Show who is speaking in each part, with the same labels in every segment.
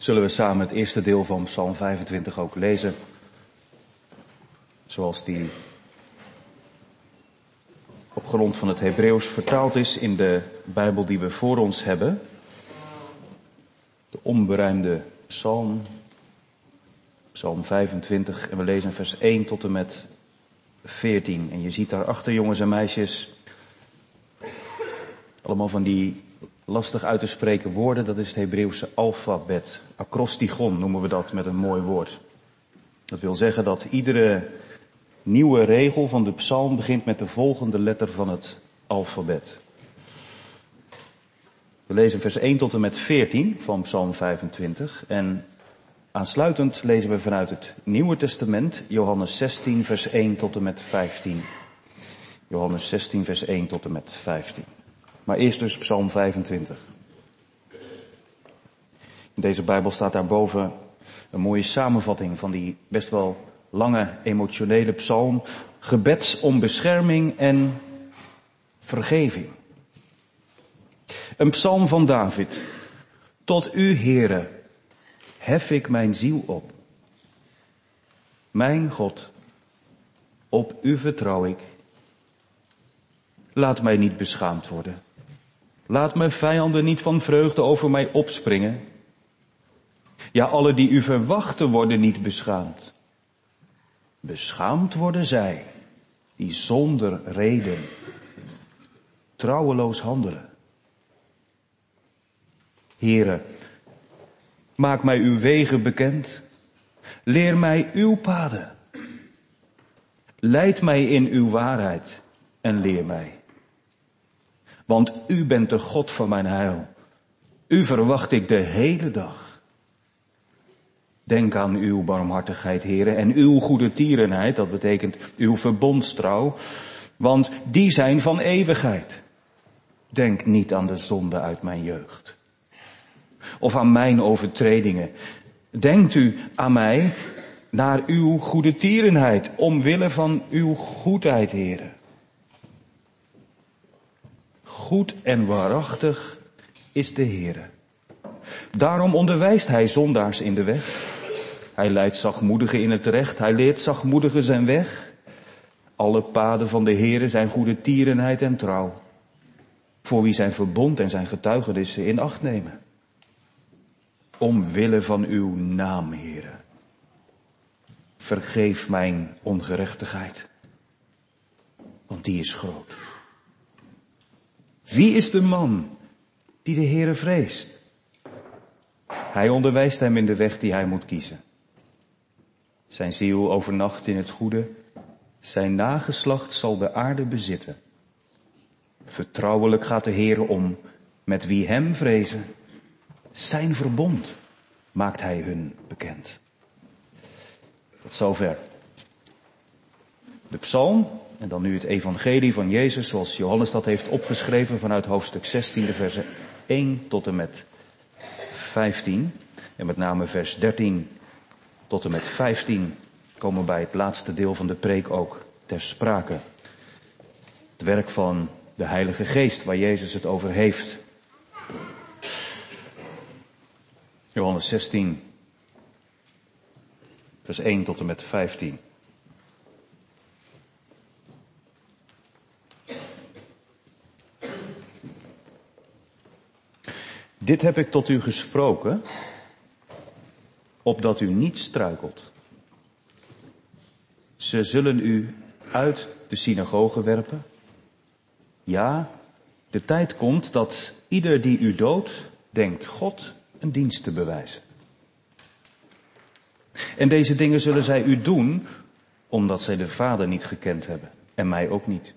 Speaker 1: Zullen we samen het eerste deel van Psalm 25 ook lezen? Zoals die op grond van het Hebreeuws vertaald is in de Bijbel die we voor ons hebben. De onberuimde Psalm, Psalm 25, en we lezen vers 1 tot en met 14. En je ziet daarachter, jongens en meisjes, allemaal van die lastig uit te spreken woorden, dat is het Hebreeuwse alfabet. Acrostigon noemen we dat met een mooi woord. Dat wil zeggen dat iedere nieuwe regel van de psalm begint met de volgende letter van het alfabet. We lezen vers 1 tot en met 14 van psalm 25 en aansluitend lezen we vanuit het Nieuwe Testament Johannes 16 vers 1 tot en met 15. Johannes 16 vers 1 tot en met 15. Maar eerst dus Psalm 25. In deze Bijbel staat daarboven een mooie samenvatting van die best wel lange emotionele psalm. Gebed om bescherming en vergeving. Een psalm van David. Tot u, Heere, hef ik mijn ziel op. Mijn God, op u vertrouw ik. Laat mij niet beschaamd worden. Laat mijn vijanden niet van vreugde over mij opspringen. Ja, alle die u verwachten worden niet beschaamd. Beschaamd worden zij die zonder reden trouweloos handelen. Heren, maak mij uw wegen bekend. Leer mij uw paden. Leid mij in uw waarheid en leer mij. Want u bent de God van mijn heil. U verwacht ik de hele dag. Denk aan uw barmhartigheid, heren, en uw goede tierenheid, dat betekent uw verbondstrouw, want die zijn van eeuwigheid. Denk niet aan de zonde uit mijn jeugd. Of aan mijn overtredingen. Denkt u aan mij naar uw goede tierenheid, omwille van uw goedheid, heren. Goed en waarachtig is de Heere. Daarom onderwijst hij zondaars in de weg. Hij leidt zachtmoedigen in het recht. Hij leert zachtmoedigen zijn weg. Alle paden van de Heere zijn goede tierenheid en trouw. Voor wie zijn verbond en zijn getuigenissen in acht nemen. Omwille van uw naam, Heere. Vergeef mijn ongerechtigheid. Want die is groot. Wie is de man die de Heere vreest? Hij onderwijst hem in de weg die hij moet kiezen. Zijn ziel overnacht in het goede. Zijn nageslacht zal de aarde bezitten. Vertrouwelijk gaat de Heere om met wie hem vrezen. Zijn verbond maakt hij hun bekend. Tot zover. De psalm en dan nu het evangelie van Jezus zoals Johannes dat heeft opgeschreven vanuit hoofdstuk 16, de versen 1 tot en met 15. En met name vers 13 tot en met 15 komen bij het laatste deel van de preek ook ter sprake. Het werk van de Heilige Geest waar Jezus het over heeft. Johannes 16, vers 1 tot en met 15. Dit heb ik tot u gesproken, opdat u niet struikelt. Ze zullen u uit de synagoge werpen. Ja, de tijd komt dat ieder die u doodt, denkt God een dienst te bewijzen. En deze dingen zullen zij u doen, omdat zij de Vader niet gekend hebben, en mij ook niet.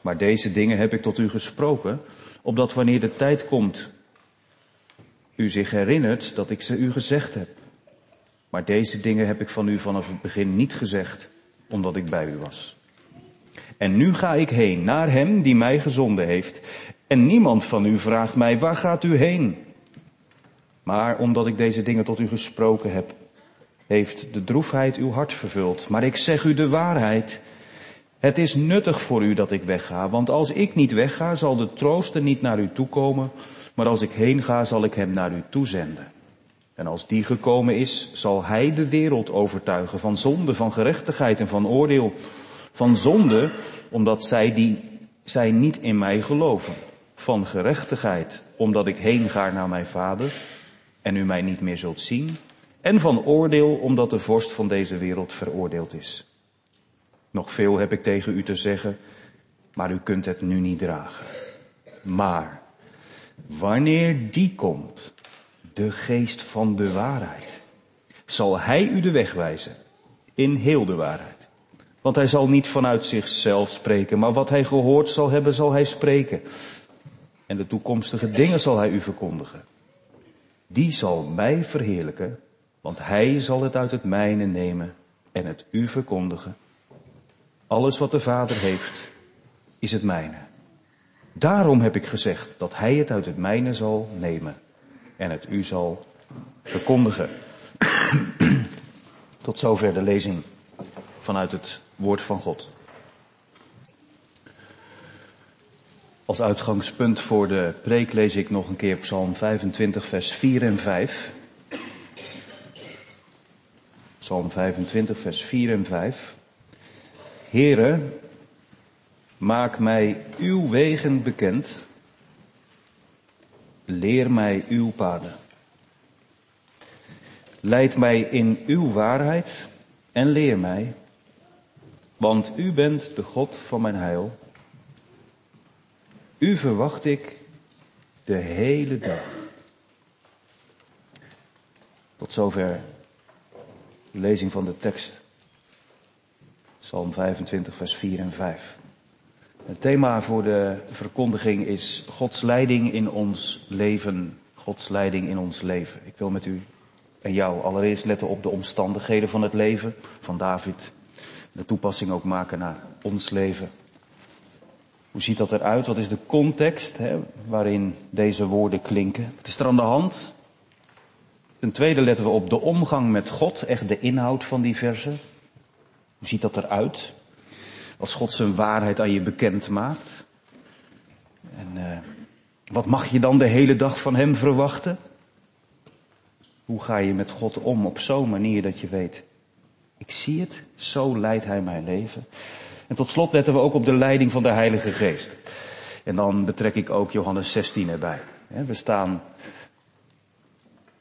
Speaker 1: Maar deze dingen heb ik tot u gesproken, opdat wanneer de tijd komt, u zich herinnert dat ik ze u gezegd heb. Maar deze dingen heb ik van u vanaf het begin niet gezegd, omdat ik bij u was. En nu ga ik heen naar hem die mij gezonden heeft. En niemand van u vraagt mij, waar gaat u heen? Maar omdat ik deze dingen tot u gesproken heb, heeft de droefheid uw hart vervuld. Maar ik zeg u de waarheid. Het is nuttig voor u dat ik wegga, want als ik niet wegga, zal de trooster niet naar u toekomen, maar als ik heen ga, zal ik hem naar u toezenden. En als die gekomen is, zal hij de wereld overtuigen van zonde, van gerechtigheid en van oordeel. Van zonde, omdat zij die, zij niet in mij geloven. Van gerechtigheid, omdat ik heen ga naar mijn vader en u mij niet meer zult zien. En van oordeel, omdat de vorst van deze wereld veroordeeld is. Nog veel heb ik tegen u te zeggen, maar u kunt het nu niet dragen. Maar, wanneer die komt, de geest van de waarheid, zal hij u de weg wijzen in heel de waarheid. Want hij zal niet vanuit zichzelf spreken, maar wat hij gehoord zal hebben, zal hij spreken. En de toekomstige dingen zal hij u verkondigen. Die zal mij verheerlijken, want hij zal het uit het mijne nemen en het u verkondigen. Alles wat de Vader heeft, is het mijne. Daarom heb ik gezegd dat hij het uit het mijne zal nemen en het u zal verkondigen. Tot zover de lezing vanuit het woord van God. Als uitgangspunt voor de preek lees ik nog een keer Psalm 25, vers 4 en 5. Psalm 25, vers 4 en 5. Here, maak mij uw wegen bekend. Leer mij uw paden. Leid mij in uw waarheid en leer mij, want u bent de God van mijn heil. U verwacht ik de hele dag. Tot zover de lezing van de tekst. Psalm 25, vers 4 en 5. Het thema voor de verkondiging is Gods leiding in ons leven. Gods leiding in ons leven. Ik wil met u en jou allereerst letten op de omstandigheden van het leven van David. De toepassing ook maken naar ons leven. Hoe ziet dat eruit? Wat is de context hè, waarin deze woorden klinken? Het is er aan de hand. Ten tweede letten we op de omgang met God, echt de inhoud van die versen. Hoe ziet dat eruit? Als God zijn waarheid aan je bekend maakt. En uh, wat mag je dan de hele dag van Hem verwachten? Hoe ga je met God om op zo'n manier dat je weet, ik zie het, zo leidt Hij mijn leven. En tot slot letten we ook op de leiding van de Heilige Geest. En dan betrek ik ook Johannes 16 erbij. We staan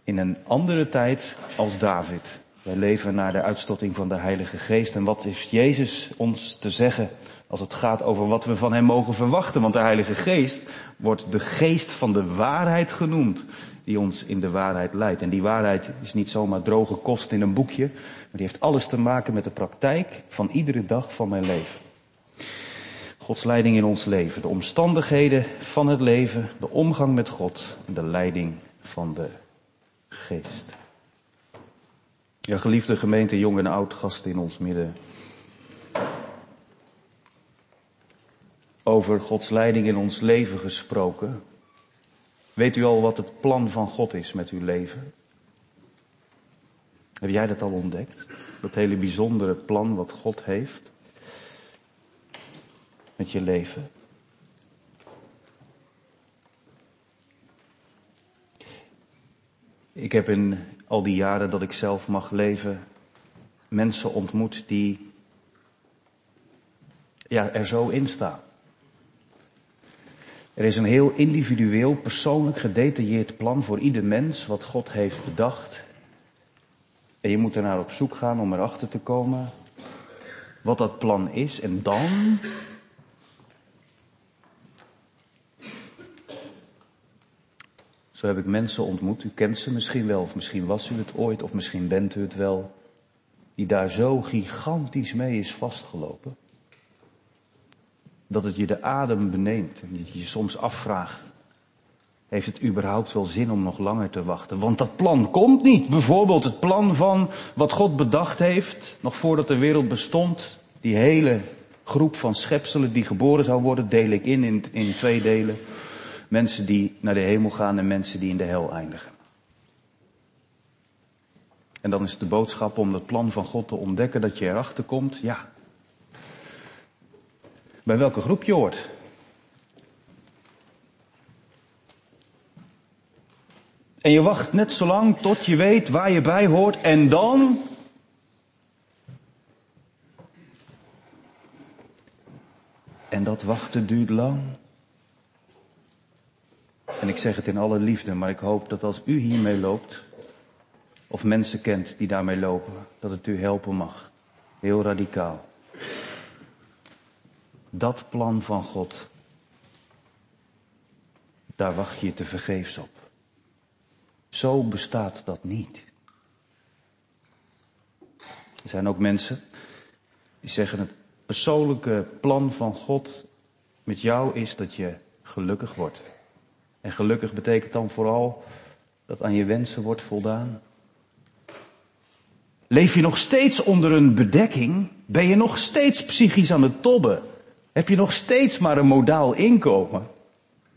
Speaker 1: in een andere tijd als David. Wij leven naar de uitstotting van de Heilige Geest. En wat heeft Jezus ons te zeggen als het gaat over wat we van Hem mogen verwachten? Want de Heilige Geest wordt de geest van de waarheid genoemd, die ons in de waarheid leidt. En die waarheid is niet zomaar droge kost in een boekje, maar die heeft alles te maken met de praktijk van iedere dag van mijn leven. Gods leiding in ons leven, de omstandigheden van het leven, de omgang met God en de leiding van de geest. Ja, geliefde gemeente, jong en oud, gasten in ons midden. Over Gods leiding in ons leven gesproken. Weet u al wat het plan van God is met uw leven? Heb jij dat al ontdekt? Dat hele bijzondere plan wat God heeft met je leven? Ik heb in al die jaren dat ik zelf mag leven, mensen ontmoet die ja, er zo in staan. Er is een heel individueel, persoonlijk gedetailleerd plan voor ieder mens wat God heeft bedacht. En je moet er naar op zoek gaan om erachter te komen wat dat plan is. En dan Zo heb ik mensen ontmoet, u kent ze misschien wel, of misschien was u het ooit, of misschien bent u het wel, die daar zo gigantisch mee is vastgelopen. Dat het je de adem beneemt en dat je je soms afvraagt, heeft het überhaupt wel zin om nog langer te wachten? Want dat plan komt niet. Bijvoorbeeld het plan van wat God bedacht heeft, nog voordat de wereld bestond. Die hele groep van schepselen die geboren zou worden, deel ik in, in, in twee delen. Mensen die naar de hemel gaan en mensen die in de hel eindigen. En dan is de boodschap om het plan van God te ontdekken dat je erachter komt, ja. Bij welke groep je hoort. En je wacht net zo lang tot je weet waar je bij hoort en dan En dat wachten duurt lang. En ik zeg het in alle liefde, maar ik hoop dat als u hiermee loopt, of mensen kent die daarmee lopen, dat het u helpen mag. Heel radicaal. Dat plan van God, daar wacht je te vergeefs op. Zo bestaat dat niet. Er zijn ook mensen die zeggen het persoonlijke plan van God met jou is dat je gelukkig wordt. En gelukkig betekent dan vooral dat aan je wensen wordt voldaan. Leef je nog steeds onder een bedekking? Ben je nog steeds psychisch aan het tobben? Heb je nog steeds maar een modaal inkomen?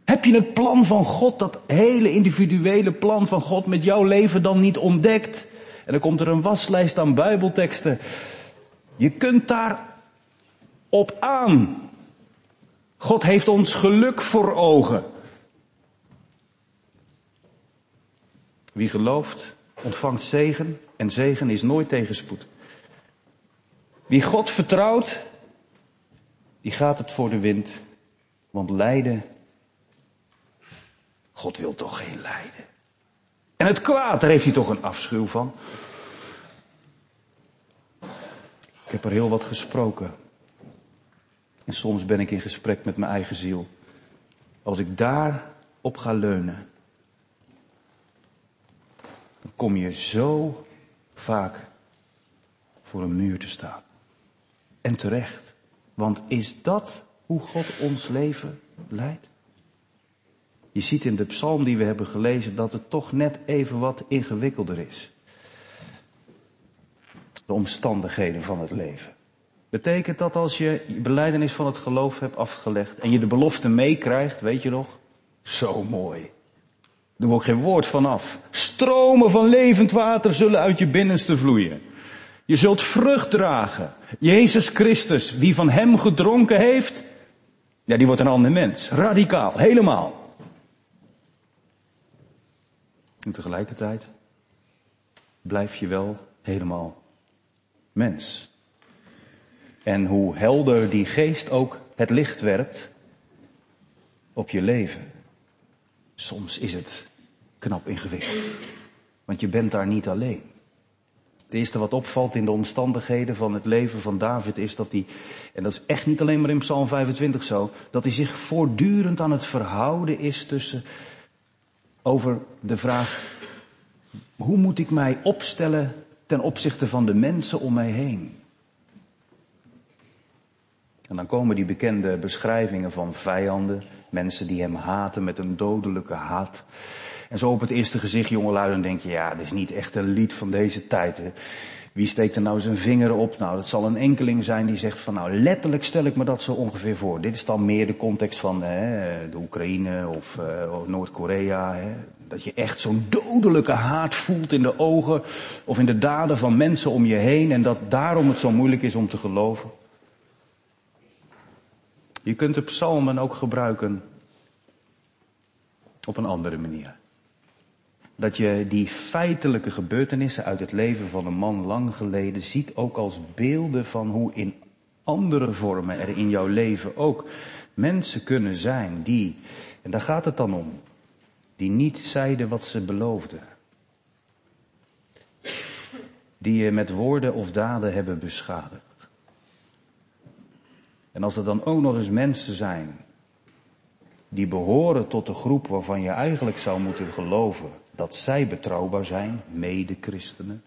Speaker 1: Heb je het plan van God, dat hele individuele plan van God met jouw leven dan niet ontdekt? En dan komt er een waslijst aan bijbelteksten. Je kunt daar op aan. God heeft ons geluk voor ogen. Wie gelooft, ontvangt zegen en zegen is nooit tegenspoed. Wie God vertrouwt, die gaat het voor de wind. Want lijden, God wil toch geen lijden. En het kwaad, daar heeft hij toch een afschuw van. Ik heb er heel wat gesproken en soms ben ik in gesprek met mijn eigen ziel. Als ik daar op ga leunen, dan kom je zo vaak voor een muur te staan. En terecht. Want is dat hoe God ons leven leidt? Je ziet in de psalm die we hebben gelezen dat het toch net even wat ingewikkelder is. De omstandigheden van het leven. Betekent dat als je beleidenis van het geloof hebt afgelegd en je de belofte meekrijgt, weet je nog? Zo mooi. We ook geen woord van af. Stromen van levend water zullen uit je binnenste vloeien. Je zult vrucht dragen. Jezus Christus, wie van hem gedronken heeft, ja, die wordt een ander mens. Radicaal, helemaal. En tegelijkertijd blijf je wel helemaal mens. En hoe helder die geest ook het licht werpt op je leven. Soms is het knap ingewikkeld. Want je bent daar niet alleen. Het eerste wat opvalt in de omstandigheden van het leven van David is dat hij, en dat is echt niet alleen maar in Psalm 25 zo, dat hij zich voortdurend aan het verhouden is tussen, over de vraag, hoe moet ik mij opstellen ten opzichte van de mensen om mij heen? En dan komen die bekende beschrijvingen van vijanden, mensen die hem haten met een dodelijke haat. En zo op het eerste gezicht, jongelui, dan denk je, ja, dit is niet echt een lied van deze tijd. Wie steekt er nou zijn vinger op? Nou, dat zal een enkeling zijn die zegt van, nou, letterlijk stel ik me dat zo ongeveer voor. Dit is dan meer de context van hè, de Oekraïne of, uh, Noord-Korea. Dat je echt zo'n dodelijke haat voelt in de ogen of in de daden van mensen om je heen en dat daarom het zo moeilijk is om te geloven. Je kunt de psalmen ook gebruiken op een andere manier. Dat je die feitelijke gebeurtenissen uit het leven van een man lang geleden ziet ook als beelden van hoe in andere vormen er in jouw leven ook mensen kunnen zijn die, en daar gaat het dan om, die niet zeiden wat ze beloofden. Die je met woorden of daden hebben beschadigd. En als er dan ook nog eens mensen zijn die behoren tot de groep waarvan je eigenlijk zou moeten geloven dat zij betrouwbaar zijn, mede-christenen.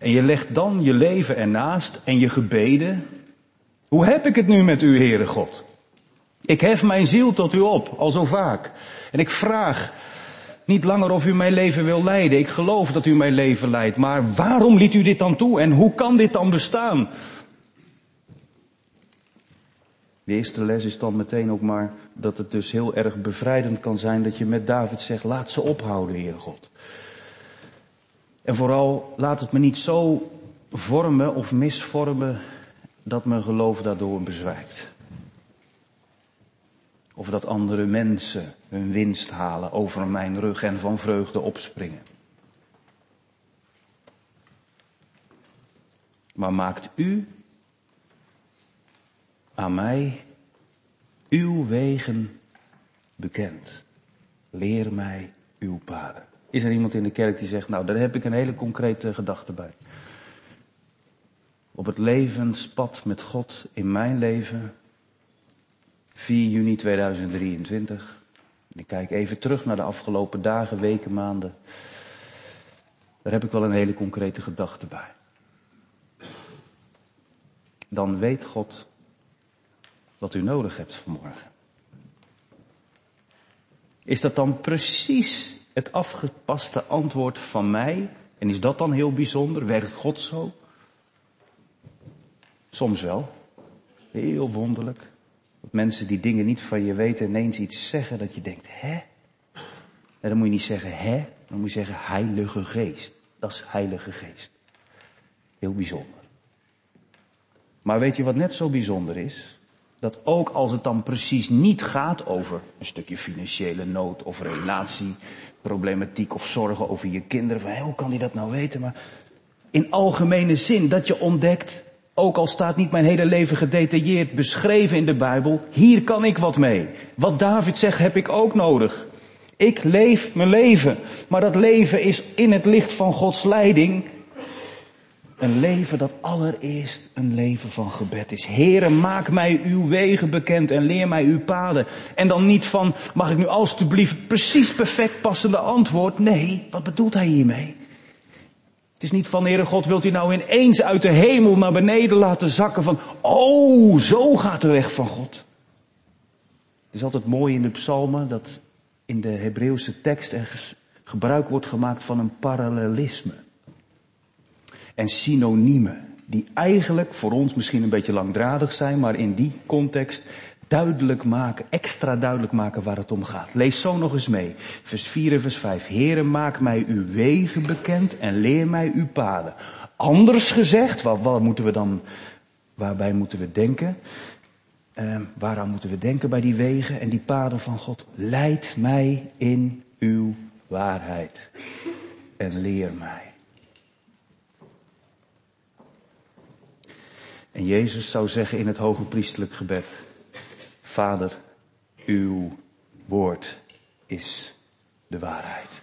Speaker 1: En je legt dan je leven ernaast en je gebeden. Hoe heb ik het nu met u, Heere God? Ik hef mijn ziel tot u op, al zo vaak. En ik vraag niet langer of u mijn leven wil leiden. Ik geloof dat u mijn leven leidt. Maar waarom liet u dit dan toe? En hoe kan dit dan bestaan? De eerste les is dan meteen ook maar dat het dus heel erg bevrijdend kan zijn dat je met David zegt, laat ze ophouden, Heer God. En vooral laat het me niet zo vormen of misvormen dat mijn geloof daardoor bezwijkt. Of dat andere mensen hun winst halen over mijn rug en van vreugde opspringen. Maar maakt u aan mij uw wegen bekend. Leer mij uw paden. Is er iemand in de kerk die zegt, nou daar heb ik een hele concrete gedachte bij. Op het levenspad met God in mijn leven 4 juni 2023. Ik kijk even terug naar de afgelopen dagen, weken, maanden. Daar heb ik wel een hele concrete gedachte bij. Dan weet God wat u nodig hebt vanmorgen. Is dat dan precies het afgepaste antwoord van mij? En is dat dan heel bijzonder? Werkt God zo? Soms wel. Heel wonderlijk. Dat mensen die dingen niet van je weten ineens iets zeggen dat je denkt, hè? Dan moet je niet zeggen hè, dan moet je zeggen heilige geest. Dat is heilige geest. Heel bijzonder. Maar weet je wat net zo bijzonder is? Dat ook als het dan precies niet gaat over een stukje financiële nood of relatieproblematiek of zorgen over je kinderen. Van, hoe kan die dat nou weten? Maar in algemene zin dat je ontdekt, ook al staat niet mijn hele leven gedetailleerd beschreven in de Bijbel, hier kan ik wat mee. Wat David zegt heb ik ook nodig. Ik leef mijn leven, maar dat leven is in het licht van Gods leiding een leven dat allereerst een leven van gebed is. Heere, maak mij uw wegen bekend en leer mij uw paden. En dan niet van, mag ik nu alstublieft precies perfect passende antwoord? Nee, wat bedoelt hij hiermee? Het is niet van, Heere God, wilt u nou ineens uit de hemel naar beneden laten zakken van, oh, zo gaat de weg van God. Het is altijd mooi in de psalmen dat in de Hebreeuwse tekst er gebruik wordt gemaakt van een parallelisme. En synoniemen, die eigenlijk voor ons misschien een beetje langdradig zijn, maar in die context duidelijk maken, extra duidelijk maken waar het om gaat. Lees zo nog eens mee. Vers 4 en vers 5. Heere, maak mij uw wegen bekend en leer mij uw paden. Anders gezegd, wat, wat moeten we dan, waarbij moeten we denken? Uh, waaraan moeten we denken bij die wegen en die paden van God? Leid mij in uw waarheid en leer mij. En Jezus zou zeggen in het hoge priestelijk gebed, Vader, uw woord is de waarheid.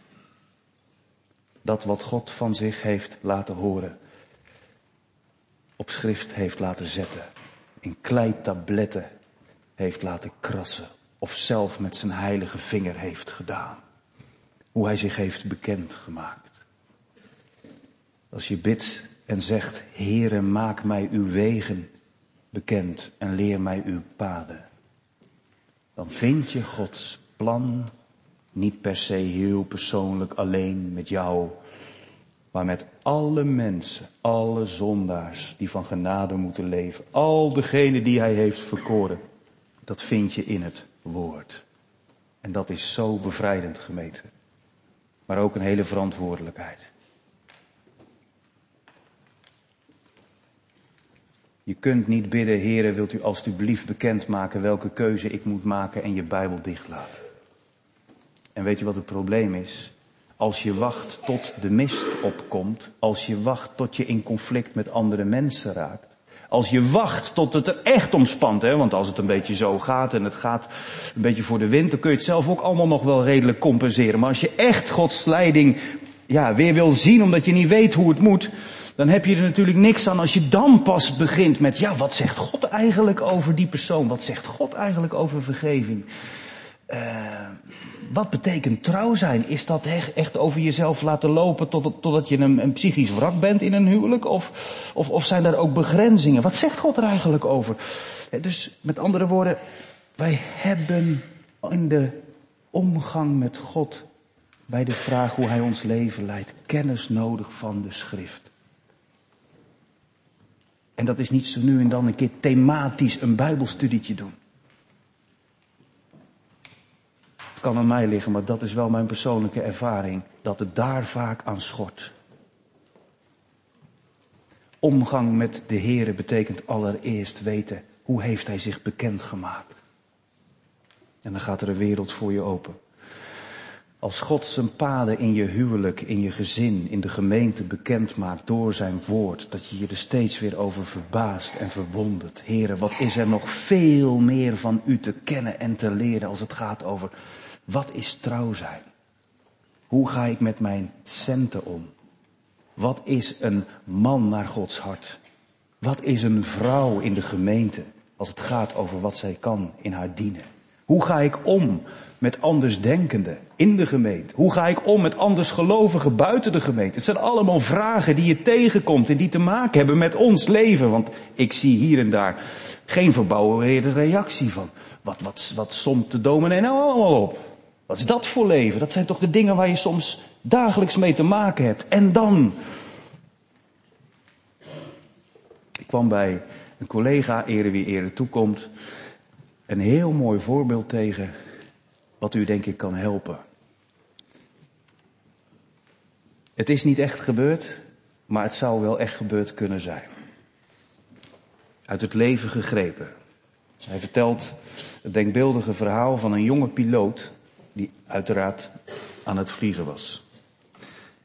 Speaker 1: Dat wat God van zich heeft laten horen, op schrift heeft laten zetten, in kleitabletten heeft laten krassen, of zelf met zijn heilige vinger heeft gedaan. Hoe hij zich heeft bekendgemaakt. Als je bidt en zegt, Heere, maak mij uw wegen bekend en leer mij uw paden dan vind je Gods plan niet per se heel persoonlijk alleen met jou, maar met alle mensen, alle zondaars die van genade moeten leven, al degenen die Hij heeft verkoren. Dat vind je in het woord. En dat is zo bevrijdend gemeten. Maar ook een hele verantwoordelijkheid. Je kunt niet bidden, Heere, wilt u alstublieft bekendmaken welke keuze ik moet maken en je Bijbel dichtlaten. En weet je wat het probleem is? Als je wacht tot de mist opkomt, als je wacht tot je in conflict met andere mensen raakt, als je wacht tot het er echt omspant, hè, want als het een beetje zo gaat en het gaat een beetje voor de wind, dan kun je het zelf ook allemaal nog wel redelijk compenseren. Maar als je echt Gods leiding ja, weer wil zien omdat je niet weet hoe het moet, dan heb je er natuurlijk niks aan als je dan pas begint met, ja, wat zegt God eigenlijk over die persoon? Wat zegt God eigenlijk over vergeving? Uh, wat betekent trouw zijn? Is dat echt over jezelf laten lopen tot, totdat je een, een psychisch wrak bent in een huwelijk? Of, of, of zijn daar ook begrenzingen? Wat zegt God er eigenlijk over? Dus met andere woorden, wij hebben in de omgang met God bij de vraag hoe Hij ons leven leidt kennis nodig van de schrift. En dat is niet zo nu en dan een keer thematisch een bijbelstudietje doen. Het kan aan mij liggen, maar dat is wel mijn persoonlijke ervaring, dat het daar vaak aan schort. Omgang met de Heere betekent allereerst weten, hoe heeft Hij zich bekendgemaakt? En dan gaat er een wereld voor je open. Als God zijn paden in je huwelijk, in je gezin, in de gemeente bekend maakt door zijn woord, dat je je er steeds weer over verbaast en verwondert. Heren, wat is er nog veel meer van u te kennen en te leren als het gaat over wat is trouw zijn? Hoe ga ik met mijn centen om? Wat is een man naar Gods hart? Wat is een vrouw in de gemeente als het gaat over wat zij kan in haar dienen? Hoe ga ik om met andersdenkenden in de gemeente? Hoe ga ik om met andersgelovigen buiten de gemeente? Het zijn allemaal vragen die je tegenkomt en die te maken hebben met ons leven. Want ik zie hier en daar geen verbouwereerde reactie van. Wat, wat, wat somt de dominee nou allemaal op? Wat is dat voor leven? Dat zijn toch de dingen waar je soms dagelijks mee te maken hebt. En dan. Ik kwam bij een collega, ere wie ere toekomt, een heel mooi voorbeeld tegen wat u denk ik kan helpen. Het is niet echt gebeurd, maar het zou wel echt gebeurd kunnen zijn. Uit het leven gegrepen. Hij vertelt het denkbeeldige verhaal van een jonge piloot die uiteraard aan het vliegen was.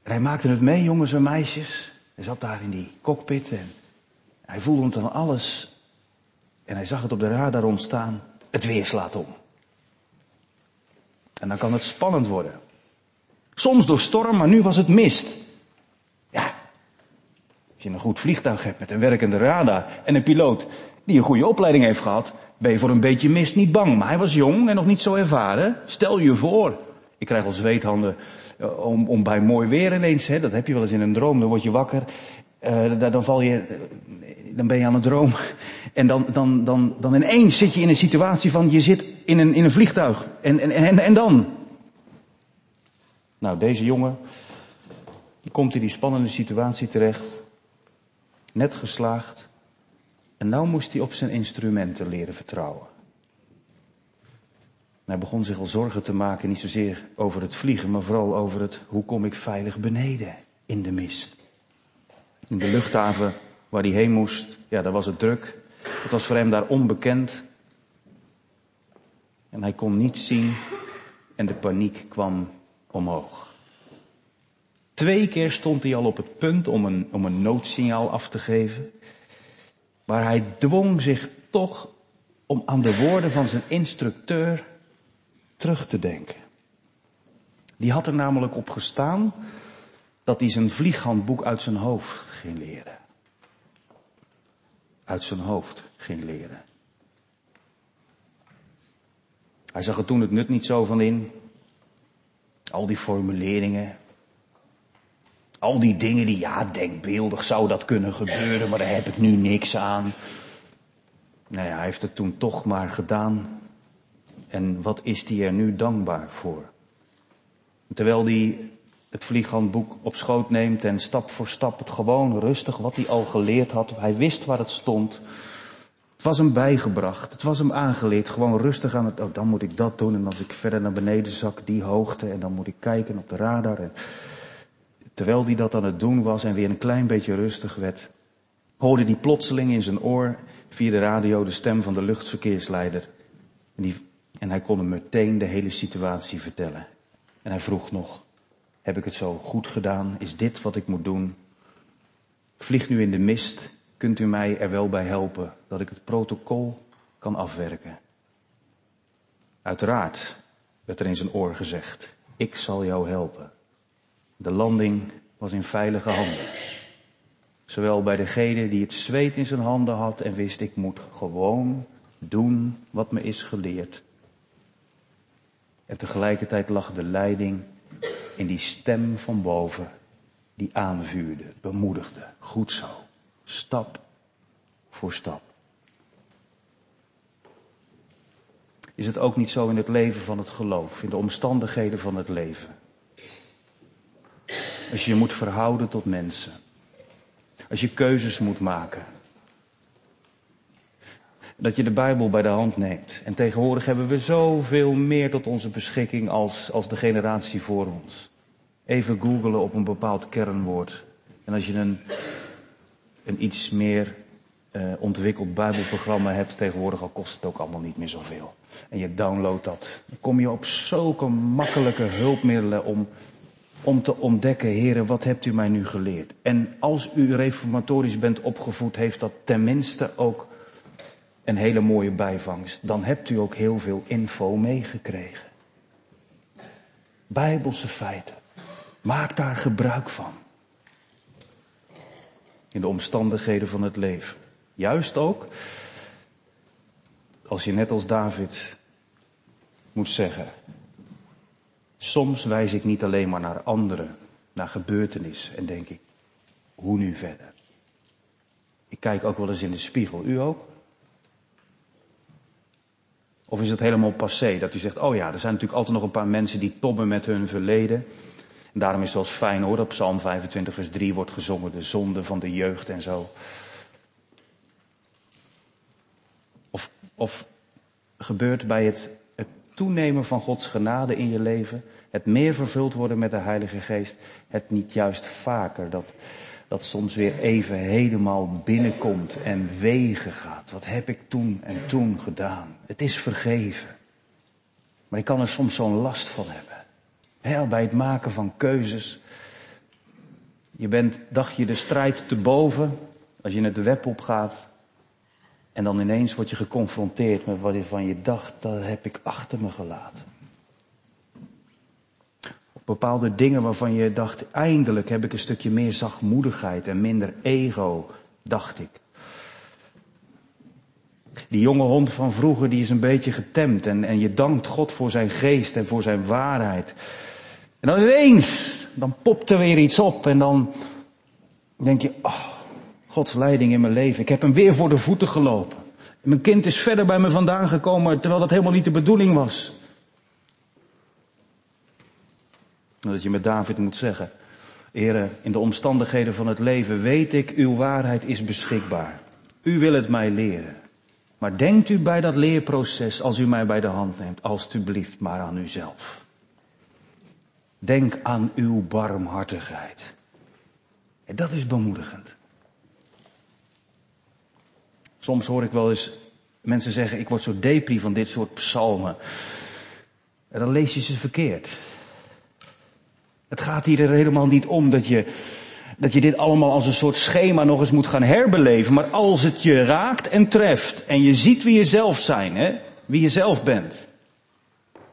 Speaker 1: En hij maakte het mee, jongens en meisjes. Hij zat daar in die cockpit en hij voelde dan alles. En hij zag het op de radar ontstaan. Het weer slaat om. En dan kan het spannend worden. Soms door storm, maar nu was het mist. Ja. Als je een goed vliegtuig hebt met een werkende radar en een piloot die een goede opleiding heeft gehad, ben je voor een beetje mist niet bang. Maar hij was jong en nog niet zo ervaren. Stel je voor. Ik krijg al zweethanden eh, om, om bij mooi weer ineens, hè, dat heb je wel eens in een droom, dan word je wakker. Uh, dan val je, dan ben je aan het droom. En dan, dan, dan, dan ineens zit je in een situatie van, je zit in een, in een vliegtuig. En, en, en, en dan? Nou, deze jongen, die komt in die spannende situatie terecht. Net geslaagd. En nou moest hij op zijn instrumenten leren vertrouwen. hij begon zich al zorgen te maken, niet zozeer over het vliegen, maar vooral over het hoe kom ik veilig beneden in de mist. In de luchthaven waar hij heen moest, ja, daar was het druk. Het was voor hem daar onbekend. En hij kon niets zien en de paniek kwam omhoog. Twee keer stond hij al op het punt om een, om een noodsignaal af te geven. Maar hij dwong zich toch om aan de woorden van zijn instructeur terug te denken. Die had er namelijk op gestaan dat hij zijn vlieghandboek uit zijn hoofd ging leren. Uit zijn hoofd ging leren. Hij zag er toen het nut niet zo van in. Al die formuleringen. Al die dingen die, ja, denkbeeldig zou dat kunnen gebeuren, maar daar heb ik nu niks aan. Nou ja, hij heeft het toen toch maar gedaan. En wat is hij er nu dankbaar voor? Terwijl hij het vlieghandboek op schoot neemt en stap voor stap het gewoon rustig wat hij al geleerd had. Hij wist waar het stond. Het was hem bijgebracht. Het was hem aangeleerd. Gewoon rustig aan het, oh dan moet ik dat doen. En als ik verder naar beneden zak, die hoogte. En dan moet ik kijken op de radar. En terwijl hij dat aan het doen was en weer een klein beetje rustig werd, hoorde hij plotseling in zijn oor via de radio de stem van de luchtverkeersleider. Die, en hij kon hem meteen de hele situatie vertellen. En hij vroeg nog, heb ik het zo goed gedaan? Is dit wat ik moet doen? Vlieg nu in de mist. Kunt u mij er wel bij helpen dat ik het protocol kan afwerken? Uiteraard, werd er in zijn oor gezegd. Ik zal jou helpen. De landing was in veilige handen. Zowel bij degene die het zweet in zijn handen had en wist ik moet gewoon doen wat me is geleerd. En tegelijkertijd lag de leiding in die stem van boven die aanvuurde, bemoedigde. Goed zo. Stap voor stap. Is het ook niet zo in het leven van het geloof, in de omstandigheden van het leven? Als je je moet verhouden tot mensen. Als je keuzes moet maken. Dat je de Bijbel bij de hand neemt. En tegenwoordig hebben we zoveel meer tot onze beschikking als, als de generatie voor ons. Even googelen op een bepaald kernwoord. En als je een, een iets meer uh, ontwikkeld Bijbelprogramma hebt tegenwoordig, al kost het ook allemaal niet meer zoveel. En je downloadt dat. Dan kom je op zulke makkelijke hulpmiddelen om, om te ontdekken, heren, wat hebt u mij nu geleerd? En als u reformatorisch bent opgevoed, heeft dat tenminste ook een hele mooie bijvangst. Dan hebt u ook heel veel info meegekregen. Bijbelse feiten. Maak daar gebruik van. In de omstandigheden van het leven. Juist ook als je net als David moet zeggen, soms wijs ik niet alleen maar naar anderen, naar gebeurtenissen en denk ik, hoe nu verder? Ik kijk ook wel eens in de spiegel, u ook? Of is het helemaal passé dat u zegt, oh ja, er zijn natuurlijk altijd nog een paar mensen die tobben met hun verleden. En daarom is het wel eens fijn hoor, dat Psalm 25 vers 3 wordt gezongen, de zonde van de jeugd en zo. Of, of gebeurt bij het, het toenemen van Gods genade in je leven, het meer vervuld worden met de Heilige Geest, het niet juist vaker dat, dat soms weer even helemaal binnenkomt en wegen gaat. Wat heb ik toen en toen gedaan? Het is vergeven. Maar ik kan er soms zo'n last van hebben. Bij het maken van keuzes. Je bent, dacht je, de strijd te boven. Als je het de web opgaat. En dan ineens word je geconfronteerd met wat je van je dacht, dat heb ik achter me gelaten. Op bepaalde dingen waarvan je dacht, eindelijk heb ik een stukje meer zachtmoedigheid en minder ego, dacht ik. Die jonge hond van vroeger, die is een beetje getemd en, en je dankt God voor zijn geest en voor zijn waarheid. En dan ineens, dan popt er weer iets op en dan denk je, oh, Gods leiding in mijn leven. Ik heb hem weer voor de voeten gelopen. Mijn kind is verder bij me vandaan gekomen terwijl dat helemaal niet de bedoeling was. Dat je met David moet zeggen, Heren, in de omstandigheden van het leven weet ik, uw waarheid is beschikbaar. U wil het mij leren. Maar denkt u bij dat leerproces, als u mij bij de hand neemt, alstublieft maar aan uzelf. Denk aan uw barmhartigheid. En dat is bemoedigend. Soms hoor ik wel eens mensen zeggen, ik word zo depri van dit soort psalmen. En dan lees je ze verkeerd. Het gaat hier er helemaal niet om dat je, dat je dit allemaal als een soort schema nog eens moet gaan herbeleven. Maar als het je raakt en treft en je ziet wie je zelf zijn, hè, wie je zelf bent.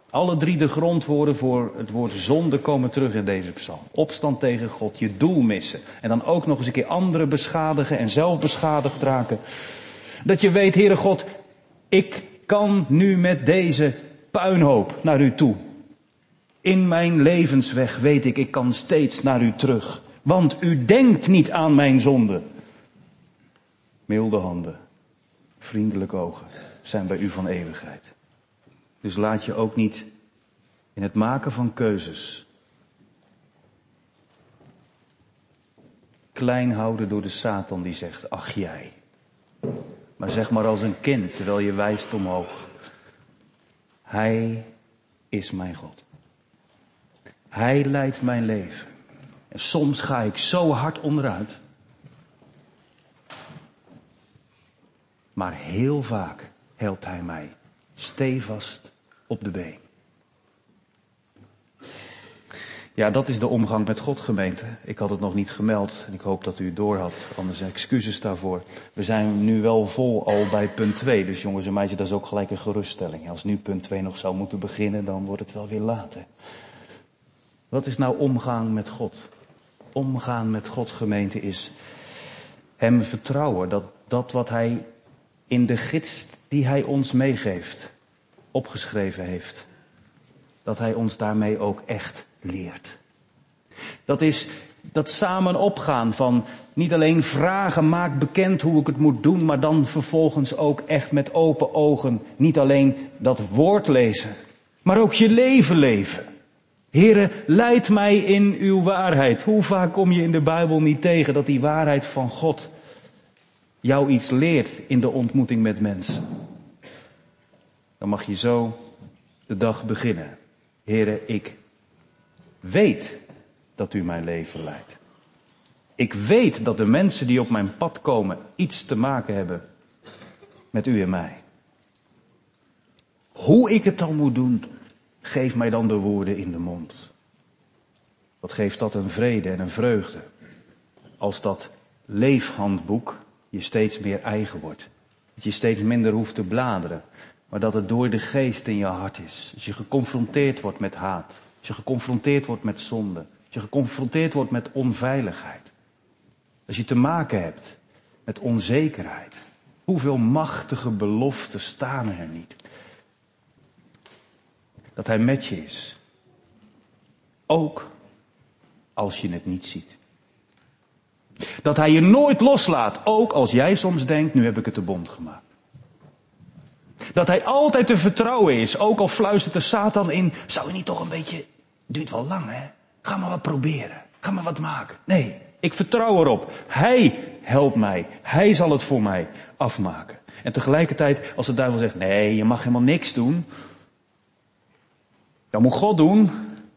Speaker 1: Alle drie de grondwoorden voor het woord zonde komen terug in deze psalm. Opstand tegen God, je doel missen. En dan ook nog eens een keer anderen beschadigen en zelf beschadigd raken. Dat je weet, Heere God, ik kan nu met deze puinhoop naar u toe. In mijn levensweg weet ik, ik kan steeds naar u terug. Want u denkt niet aan mijn zonde. Milde handen, vriendelijke ogen zijn bij u van eeuwigheid. Dus laat je ook niet in het maken van keuzes klein houden door de Satan die zegt, ach jij. Maar zeg maar als een kind terwijl je wijst omhoog. Hij is mijn God. Hij leidt mijn leven. En soms ga ik zo hard onderuit. Maar heel vaak helpt hij mij stevast op de been. Ja, dat is de omgang met God gemeente. Ik had het nog niet gemeld en ik hoop dat u het door had. Anders excuses daarvoor. We zijn nu wel vol al bij punt 2. Dus jongens en meisjes, dat is ook gelijk een geruststelling. Als nu punt 2 nog zou moeten beginnen, dan wordt het wel weer later. Wat is nou omgaan met God? Omgaan met God gemeente is hem vertrouwen dat dat wat hij in de gids die hij ons meegeeft, opgeschreven heeft, dat hij ons daarmee ook echt leert. Dat is dat samen opgaan van niet alleen vragen, maak bekend hoe ik het moet doen, maar dan vervolgens ook echt met open ogen niet alleen dat woord lezen, maar ook je leven leven. Heren, leid mij in uw waarheid. Hoe vaak kom je in de Bijbel niet tegen dat die waarheid van God jou iets leert in de ontmoeting met mensen? Dan mag je zo de dag beginnen. Heren, ik weet dat u mijn leven leidt. Ik weet dat de mensen die op mijn pad komen iets te maken hebben met u en mij. Hoe ik het dan moet doen, geef mij dan de woorden in de mond. Wat geeft dat een vrede en een vreugde? Als dat leefhandboek je steeds meer eigen wordt. Dat je steeds minder hoeft te bladeren, maar dat het door de geest in je hart is. Als je geconfronteerd wordt met haat, als je geconfronteerd wordt met zonde, als je geconfronteerd wordt met onveiligheid. Als je te maken hebt met onzekerheid. Hoeveel machtige beloften staan er niet? Dat hij met je is. Ook als je het niet ziet. Dat hij je nooit loslaat, ook als jij soms denkt, nu heb ik het de bond gemaakt. Dat hij altijd te vertrouwen is, ook al fluistert de Satan in, zou je niet toch een beetje, duurt wel lang hè, ga maar wat proberen, ga maar wat maken. Nee, ik vertrouw erop. Hij helpt mij, hij zal het voor mij afmaken. En tegelijkertijd, als de duivel zegt, nee, je mag helemaal niks doen, dan moet God doen,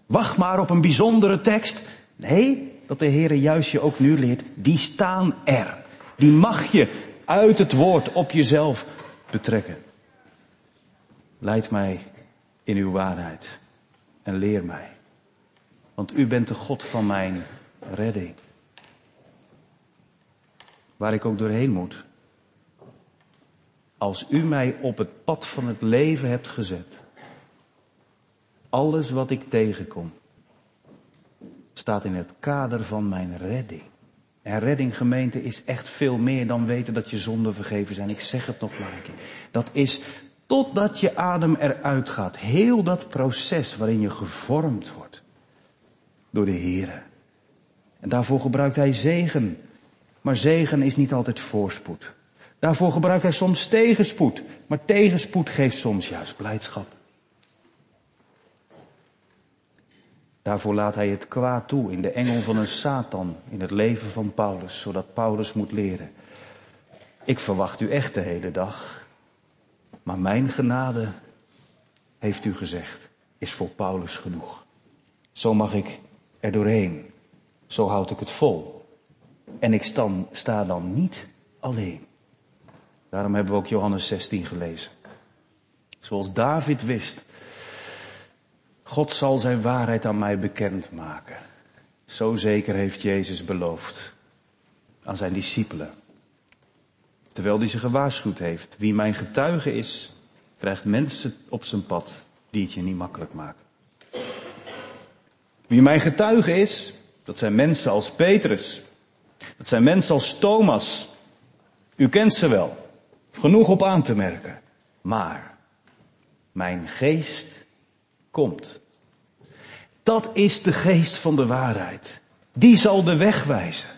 Speaker 1: wacht maar op een bijzondere tekst. Nee, dat de Heer juist je ook nu leert, die staan er. Die mag je uit het woord op jezelf betrekken. Leid mij in uw waarheid en leer mij. Want u bent de God van mijn redding. Waar ik ook doorheen moet. Als u mij op het pad van het leven hebt gezet. Alles wat ik tegenkom staat in het kader van mijn redding. En redding gemeente is echt veel meer dan weten dat je zonden vergeven zijn. Ik zeg het nog maar een keer. Dat is totdat je adem eruit gaat. Heel dat proces waarin je gevormd wordt door de Here. En daarvoor gebruikt hij zegen. Maar zegen is niet altijd voorspoed. Daarvoor gebruikt hij soms tegenspoed. Maar tegenspoed geeft soms juist blijdschap. Daarvoor laat hij het kwaad toe in de engel van een Satan in het leven van Paulus, zodat Paulus moet leren. Ik verwacht u echt de hele dag, maar mijn genade, heeft u gezegd, is voor Paulus genoeg. Zo mag ik er doorheen, zo houd ik het vol. En ik sta dan niet alleen. Daarom hebben we ook Johannes 16 gelezen. Zoals David wist God zal zijn waarheid aan mij bekend maken. Zo zeker heeft Jezus beloofd aan zijn discipelen. Terwijl hij ze gewaarschuwd heeft. Wie mijn getuige is, krijgt mensen op zijn pad die het je niet makkelijk maken. Wie mijn getuige is, dat zijn mensen als Petrus. Dat zijn mensen als Thomas. U kent ze wel. Genoeg op aan te merken. Maar mijn geest komt. Dat is de geest van de waarheid. Die zal de weg wijzen.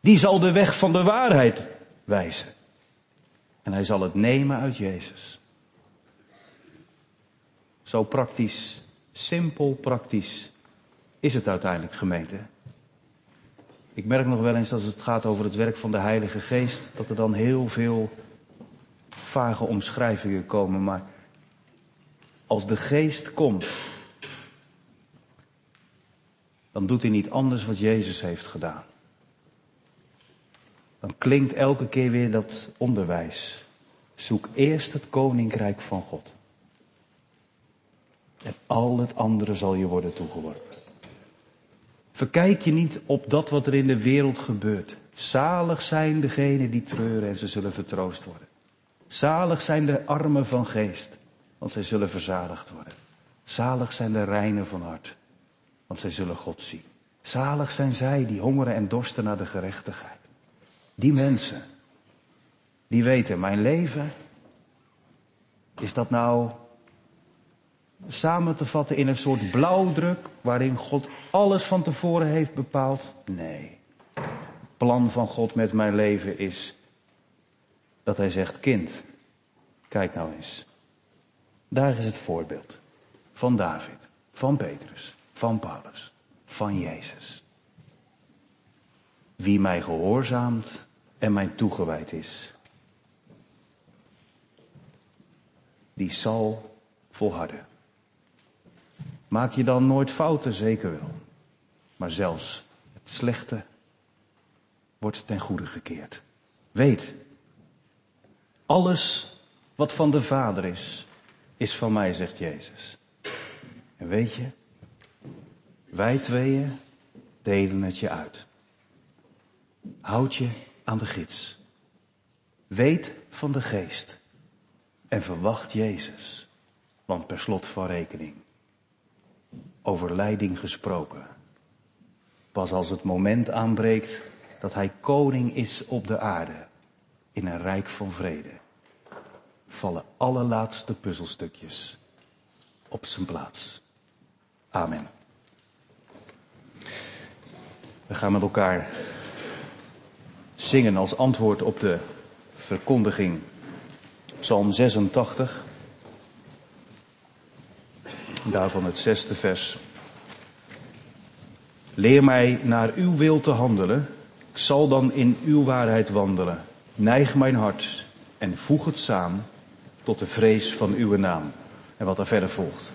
Speaker 1: Die zal de weg van de waarheid wijzen. En hij zal het nemen uit Jezus. Zo praktisch, simpel praktisch is het uiteindelijk gemeente. Ik merk nog wel eens als het gaat over het werk van de Heilige Geest, dat er dan heel veel vage omschrijvingen komen. Maar als de Geest komt, dan doet hij niet anders wat Jezus heeft gedaan. Dan klinkt elke keer weer dat onderwijs. Zoek eerst het koninkrijk van God. En al het andere zal je worden toegeworpen. Verkijk je niet op dat wat er in de wereld gebeurt. Zalig zijn degenen die treuren en ze zullen vertroost worden. Zalig zijn de armen van geest, want zij zullen verzadigd worden. Zalig zijn de reinen van hart, want zij zullen God zien. Zalig zijn zij die hongeren en dorsten naar de gerechtigheid. Die mensen, die weten, mijn leven, is dat nou samen te vatten in een soort blauwdruk waarin God alles van tevoren heeft bepaald? Nee. Het plan van God met mijn leven is dat hij zegt, kind, kijk nou eens. Daar is het voorbeeld van David, van Petrus, van Paulus, van Jezus. Wie mij gehoorzaamt en mij toegewijd is, die zal volharden. Maak je dan nooit fouten? Zeker wel. Maar zelfs het slechte wordt ten goede gekeerd. Weet, alles wat van de Vader is, is van mij, zegt Jezus. En weet je, wij tweeën delen het je uit. Houd je aan de gids. Weet van de geest. En verwacht Jezus. Want per slot van rekening. Over leiding gesproken. Pas als het moment aanbreekt dat hij koning is op de aarde. In een rijk van vrede. Vallen alle laatste puzzelstukjes op zijn plaats. Amen. We gaan met elkaar zingen als antwoord op de verkondiging. Psalm 86. Daarvan het zesde vers. Leer mij naar uw wil te handelen. Ik zal dan in uw waarheid wandelen. Neig mijn hart en voeg het samen tot de vrees van uw naam. En wat er verder volgt.